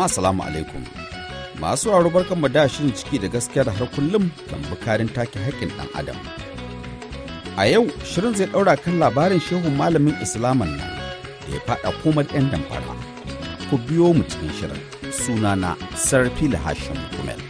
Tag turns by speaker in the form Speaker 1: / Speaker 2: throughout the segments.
Speaker 1: Jama'a salamu alaikum. Masu waro barkan da shirin ciki da gaskiya da har kullum kan bukarin take haƙƙin ɗan adam. A yau shirin zai ɗaura kan labarin shehun malamin Islaman nan da ya faɗa komar 'yan damfara. Ku biyo mu cikin shirin sunana Sarfila Hashim Kumel.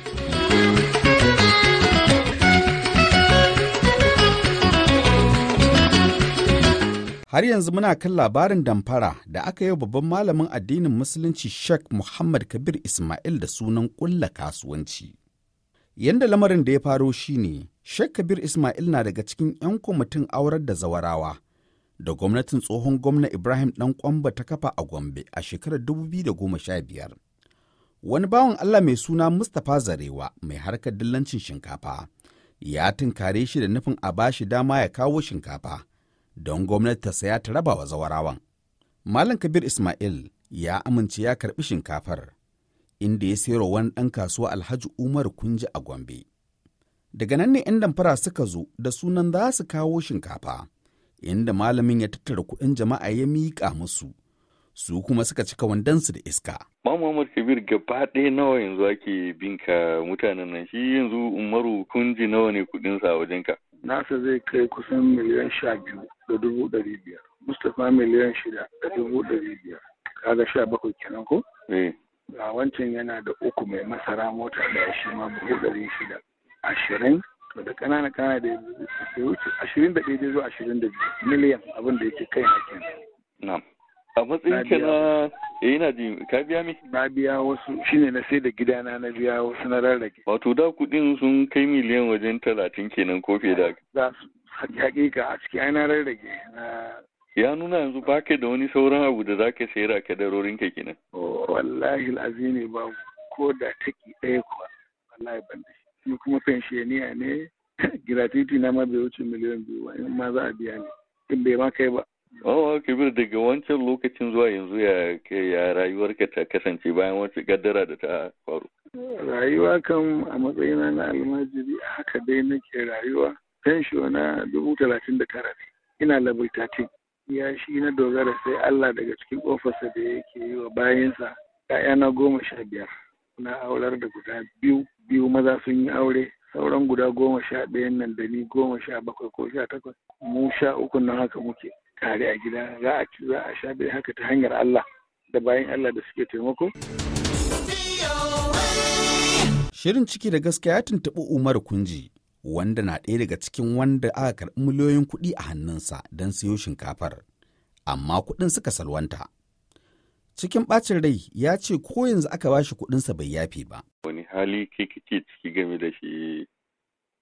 Speaker 1: Har yanzu muna kan labarin damfara da aka yi babban malamin addinin Musulunci Sheikh Muhammad Kabir Ismail da sunan ƙulla kasuwanci. Yanda lamarin da ya faro shi ne, Sheikh Kabir Ismail na daga cikin 'yan kwamitin aurar da zawarawa da gwamnatin tsohon gwamna Ibrahim ɗan kwamba ta kafa a Gombe a shekarar 2015. Wani bawan Allah mai suna Mustapha Zarewa mai harkar dillancin shinkafa ya tunkare shi da nufin a bashi dama ya kawo shinkafa. Don gwamnati ta saya ta raba wa zawarawan. Malam Kabir Ismail ya amince ya karɓi shinkafar, inda ya sayarwa wani ɗan kasuwa Alhaji Umar Kunji a Gombe. Daga nan ne 'yan damfara suka zo da sunan za su kawo shinkafa, inda malamin ya tattara kuɗin jama'a ya miƙa musu, su kuma suka cika wandansu da iska.
Speaker 2: Ma Muhammad Kabir gaba ɗaya nawa yanzu ake binka mutanen nan shi yanzu Umaru Kunji nawa ne kuɗinsa a wajenka?
Speaker 3: Nasa zai kai kusan miliyan sha biyu da dubu ɗari biyar. Mustapha miliyan shida da dubu ɗari biyar. Kaga sha bakwai kenan ko? Ga wancan yana da uku mai masara mota da shi ma buhu ɗari shida. Ashirin? To da ƙanana ƙanana da ya wuce ashirin da ɗaya zuwa ashirin da biyu. Miliyan abin da yake kai na kenan.
Speaker 2: A matsayin ka na eh ina ji. Ka biya mi?
Speaker 3: Na biya wasu. Shine na sai da gidana na biya wasu na rarrage.
Speaker 2: Wato da kuɗin sun kai miliyan wajen talatin kenan ko fiye da
Speaker 3: za su hakika a ciki ai na rarrage. Na
Speaker 2: ya nuna yanzu baka da wani sauran abu da zaka sayar a kadarorin ka kenan.
Speaker 3: Wallahi azimi ba ko da taki ɗaya kuwa. Wallahi ban da shi. Kuma pensioniya ne. Gratuity na ma bai wuce miliyan biyu ba. In ma za a biya ne in bai ma kai ba.
Speaker 2: Oh, Kabir daga wancan lokacin zuwa yanzu ya ya rayuwarka ta kasance bayan wacce gaddara da ta faru.
Speaker 3: Rayuwa kan a matsayina na almajiri haka dai nake rayuwa. Fensho na dubu talatin da tara ne. Ina level 13. Ya shi na dogara sai Allah daga cikin ofarsa da yake yi wa bayansa. ‘Ya'yana goma sha biyar. Na aular da guda biyu, biyu maza sun yi aure, sauran guda goma sha ɗayan nan da ni goma sha bakwai ko sha takwas. Mu sha uku nan haka muke. Tare a gida za a ci za a sha bai haka ta hanyar Allah da bayan Allah da suke taimako.
Speaker 1: Shirin ciki da gaskiya ya tuntuɓi Umar Kunji wanda na ɗaya daga cikin wanda aka karɓi miliyoyin kuɗi a hannunsa don siyo shinkafar, amma kuɗin suka salwanta. Cikin ɓacin rai ya ce ko yanzu aka ba shi kuɗinsa bai yafe ba.
Speaker 2: Wani hali ke kake ciki game da shi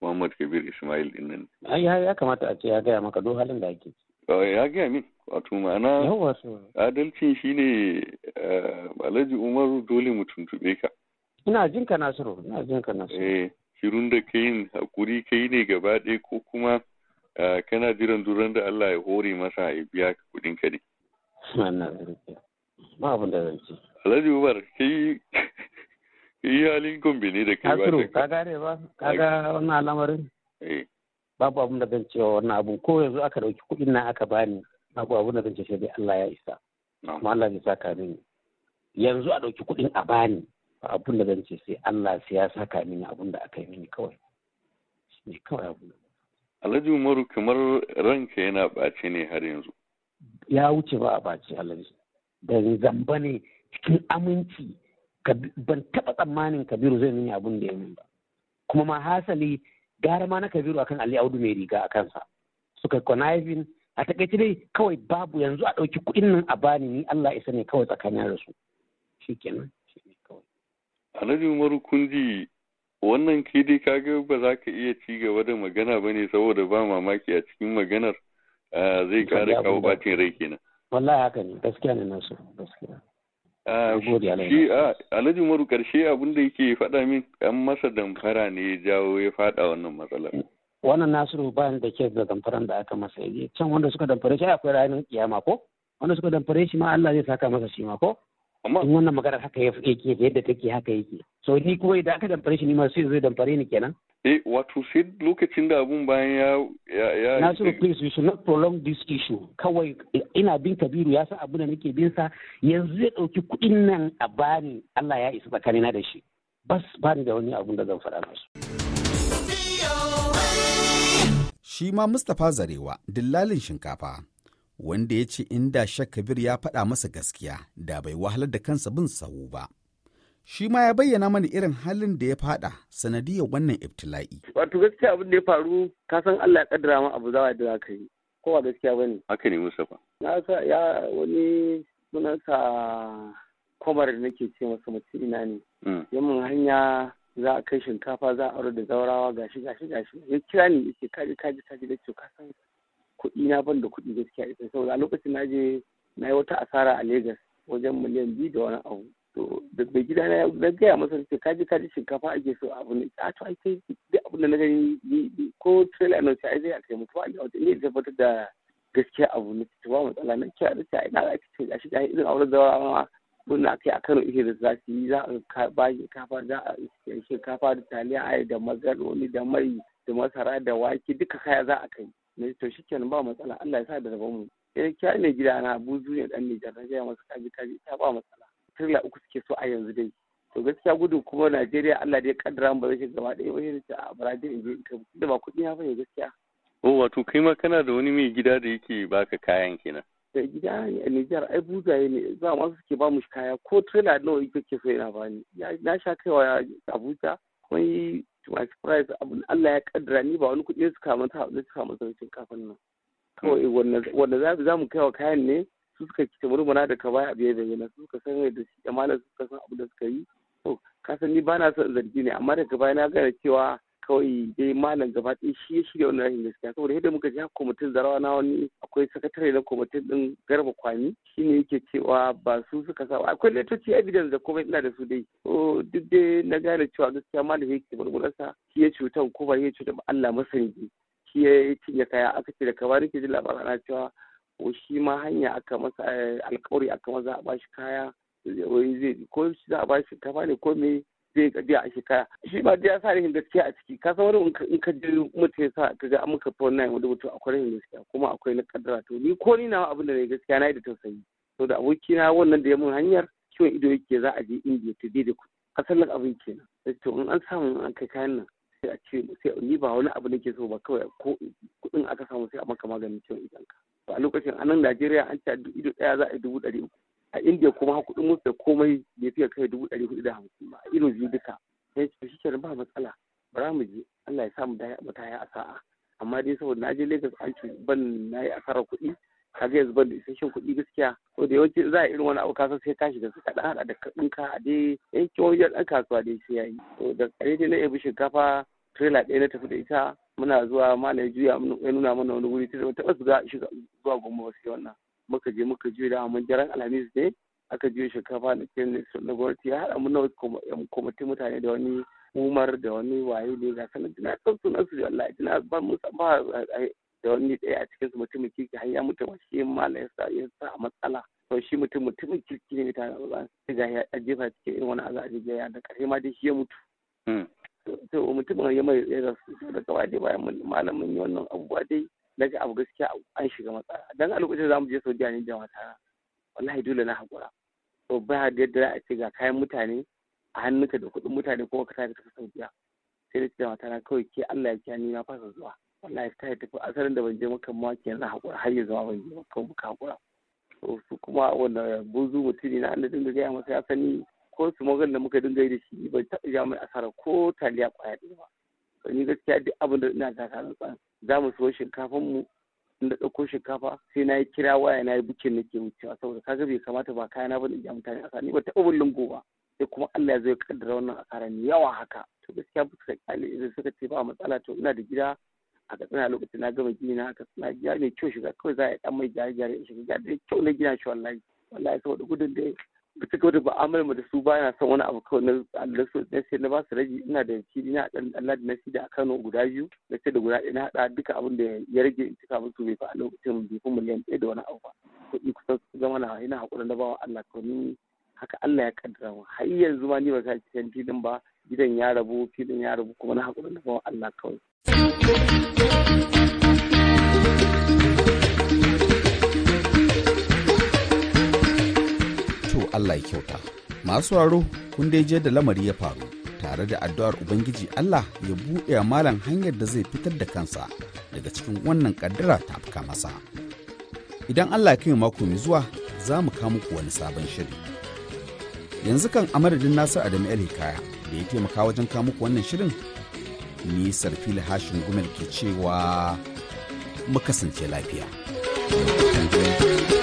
Speaker 2: Muhammad Kabir Ismail ɗin nan?
Speaker 4: Ya kamata a ce ya gaya maka duk halin da ake ciki.
Speaker 2: Ya gaya min. Wato ma'ana adalcin shi ne alhaji umaru dole mu tuntube ka.
Speaker 4: Ina jin ka nasiru. Ina jin ka nasiru.
Speaker 2: Eh shirun da kai haƙuri kai ne gaba ɗaya ko kuma kana jiran duran da Allah ya hore masa ya biya ka kuɗin ka ne.
Speaker 4: Ba abin da zan ce.
Speaker 2: Alhaji umar kai kai halin gombe ne da kai ba
Speaker 4: ka gane ba? Ka ga wannan al'amarin?
Speaker 2: eh
Speaker 4: babu abin da zan cewa wannan abun. Ko yanzu aka ɗauki kuɗin nan aka bani babu abin da zan ce sai dai Allah ya isa. Kuma Allah zai saka mini. Yanzu a ɗauki kuɗin a bani ba abin da zan ce sai Allah sai ya saka mini abin da aka yi mini kawai. Ne kawai abin
Speaker 2: Alhaji Umaru kamar ranka yana ɓace ne har yanzu?
Speaker 4: Ya wuce ba a ɓace Alhaji. Dan zamba ne cikin aminci. Ban taɓa tsammanin Kabiru zai mini abin da ya min ba. Kuma ma hasali gara ma na kabiru akan Ali Audu mai riga a kansa. Suka conniving. A taƙaice dai kawai babu yanzu a ɗauki kuɗin nan a bani ni Allah isa ne kawai tsakanin da su. Shikenan shi ne kawai.
Speaker 2: Alhaji Umaru Kunji wannan ke dai kaga ba za ka iya ci gaba da magana ba ne saboda ba mamaki a cikin maganar zai kara kawo bacin rai kenan.
Speaker 4: Wallahi haka ne gaskiya ne nasu gaskiya.
Speaker 2: Shi alhaji umaru ƙarshe abin da yake faɗa min an masa damfara ne ya jawo ya faɗa wannan matsalar.
Speaker 4: Wannan nasiru bayan da ke da damfaran da aka masa. Yaje can wanda suka damfare shi akwai ranar kiyama ko? Wanda suka damfare shi ma Allah zai saka masa shi ma ko?
Speaker 2: Amma
Speaker 4: wannan maganar haka ya yake yadda take haka yake. So ni kuma idan aka damfare shi ni ma sai zai damfare ni kenan.
Speaker 2: Eh wato sai lokacin da abun bayan ya ya ya
Speaker 4: Nasiru please we should not prolong this issue. Kawai ina bin Kabiru ya san abin da nake bin sa. Yanzu zai ɗauki kuɗin nan a bani Allah ya isa tsakanina da shi. Bas bani da wani abun da zan faɗa musu
Speaker 1: Shi ma Mustapha Zarewa, dillalin shinkafa, wanda ya ce inda Shak Kabir ya faɗa masa gaskiya da bai wahalar da kansa bin sahu ba. Shi ma ya bayyana mana irin halin da ya faɗa sanadiyar wannan ibtila'i.
Speaker 5: wato gaskiya abin da ya faru ka san Allah ya kaddara ma abu zawa da za ka yi ko ba gaskiya ba ne
Speaker 2: haka ne Mustapha
Speaker 5: na sa ya wani sunansa kwamar da nake ce masa mutum ina ne
Speaker 2: Mm.
Speaker 5: yamin hanya za a kai shinkafa za a aure da zaurawa gashi gashi gashi ya kira ni ya ce kaji kaji kaji da ce ka san kuɗi na ban da kuɗi gaskiya ita. Saboda a lokacin na je na yi wata asara a Legas wajen miliyan biyu da wani abu. To da bai gida na na gaya masa ce kaji kaji shinkafa ake so abu ne a to sai duk abin da na gani ni- ni- ko trailer na ce ai zai a kai mutuwa. Ne wata ne tabbatar da gaskiya abu ne ce ba matsala. Na kira da ce ai na ake ce gashi gashi irin auren zaurawa mun na kai a Kano ihe da za su yi za a ba shinkafa za a shinkafa da taliya ai da magaroni da mai da masara da wake duka kaya za a kai. Ne to shikenan ba matsala. Allah ya sa da rabon mu. Eh kya ne gida na buzu ne dan Nijar na gaya masa kaji kaji ta ba matsala. Trailer uku suke so a yanzu dai. To gaskiya gudun kuma Najeriya Allah dai kaddara mu ba zai gaba ɗaya ba. Sai a Brazil in je in kai. Da ba kuɗi na ba ne gaskiya.
Speaker 2: Oh wato kai ma kana da wani mai gida da yake baka kayan kenan?
Speaker 5: Da gida ne a Nijar ai buzaye ne. Ba ma suke ba mu kaya. Ko trailer nawa yake ke so yana bani Ya- na sha kaiwa Abuja yi to surprise abu Allah ya kaddara ni ba wani kuɗi suka mata da suka masa shinkafan nan. Kawai wanda za mu kaiwa kayan ne su suka ci murmuna da ka baya biye bayyana su suka san da shi da malam suka san abu da suka yi. To ka san ni ba na son zargi ne amma daga baya na gane cewa kawai dai malam gaba ɗaya shi ya shirya wannan rashin gaskiya. Saboda yadda muka ji kwamitin zarawa na wani akwai sakatare na kwamitin din garba kwami shi ne yake cewa ba su suka sa akwai letoci evidence da komai ina da su dai. So duk dai na gane cewa gaskiya malam yake murmurarsa shi ya cuta ko ba ya cuta ba Allah masani shi ya cinye kaya aka ce da kaba nake jin labarin ana cewa ko shi ma hanya aka masa eh, alkawari aka masa a bashi kaya ko za a bashi kafa ne ko me zai ga biya a shekara shi ba ya sa rahin gaskiya a ciki. Ka san wani in ka- ka ji mutum ya sa ka ga an muka fa wannan wani mutum akwai rahin gaskiya kuma akwai na kaddara. To ni ko ni na abin da ne gaskiya na yi da tausayi. To da abokina wannan da ya mun hanyar ciwon ido yake za a je indiya ta da kuɗi asalin abin kenan to in an samu an kai kayan nan sai a ce sai ni ba wani abu nake so ba kawai ko kuɗin aka samu sai a maka maganin ciwon idon ka a lokacin a nan Najeriya an ce ido ɗaya za a yi dubu ɗari uku. A India kuma kuɗin musu da komai bai fiye kai dubu ɗari huɗu da hamsin ba. Ido biyu duka. Sai ce shi ba matsala. Bara mu je. Allah ya samu ɗaya mu taya a sa'a. Amma dai saboda na je Lagos an ce ban na yi asarar kuɗi. Kaga yanzu ban da isasshen kuɗi gaskiya. Ko da yawanci za a irin wani abu kasa sai ka shiga suka ɗan haɗa da kuɗinka a dai yankin wajen ɗan kasuwa dai sai ya yi. To da ƙare dai na yabi shinkafa trailer ɗaya na tafi da ita. Muna zuwa mana ya juya ya nuna mana wani wuri. Ta taɓa shiga zuwa gombe sai wannan. Muka je muka juya da mun jaran alhamis ne aka juya shinkafa na ke na gwamnati ya haɗa mun na kwamitin mutane da wani umar da wani waye ne ga sanar da na san sunan su wallahi dina ba mu ba da wani ɗaya a cikin su mutumin kirki har ya mutu shi mala ya sa ya sa a matsala to shi mutum mutumin kirki ne ta ba sai ga ya jefa cikin irin wani azabi ya da ƙarshe ma dai shi ya mutu
Speaker 2: Hmm.
Speaker 5: to mutumin ya mai ya da kawai dai bayan malamin yi wannan abubuwa dai daga abu gaskiya an shiga matsala. Dan a lokacin za mu je Saudiya ne da mata wallahi dole na hakura to ba da yadda za a ce ga kayan mutane a hannunka da kuɗin mutane kuma ka tafi tafi Saudiya sai da ce da kawai ke Allah ya kiya ni na fasa zuwa. Wallahi ta tafi. Asalin da ban je maka ma kenan na hakura har ya zama ban je maka muka hakura to su kuma wanda buzu mutum na da dinga gaya masa ya sani ko su magan da muka dinga yi da shi bai taɓa ja mai asara ko taliya ƙwaya ɗaya ba. Ni gaskiya duk abin da ina ta tsan za mu so shinkafan mu inda ɗauko shinkafa sai na yi kira waya na yi bukin nake wucewa saboda kaga bai kamata ba kayana ba da ja mutane asara. Ni ba taɓa bin lungu ba sai kuma Allah ya zo ya kaddara wannan asara ni yawa haka. To gaskiya ba suka ƙyale idan suka ce ba matsala to ina da gida a katsina lokacin na gama gini na katsina gida mai kyau shiga kawai za a yi dan mai gyare gyare in shiga. Gida da kyau na gina shi wallahi wallahi saboda gudun da bisa kawai da ba'amalar mu da su ba na son wani abu kawai na Allah so na sai na ba su rage ina da fili na dan Allah da na da a Kano guda biyu. Na sai da guda ɗaya na haɗa duka abin da ya rage in cika musu bai fa a lokacin bai fi miliyan ɗaya da wani abu ba. Kuɗi kusan su zama na ina haƙuri na bawa Allah. To ni haka Allah ya kaddara mu har yanzu ma ni ba sa cikin filin ba gidan ya rabu filin ya rabu kuma na haƙuri da bawan Allah kawai.
Speaker 1: Allah ya kyauta. Masu raro kun dai je da lamari ya faru tare da addu'ar Ubangiji Allah ya buɗe malam hanyar da zai fitar da kansa daga cikin wannan kaddara ta afka masa. Idan Allah ya kai mako mai zuwa za mu kawo muku wani sabon shiri. Yanzu kan amadadin Nasir Adamu El Hikaya da ya taimaka wajen kawo muku wannan shirin ni Sarfili Hashin Gumel ke cewa mu kasance lafiya. thank you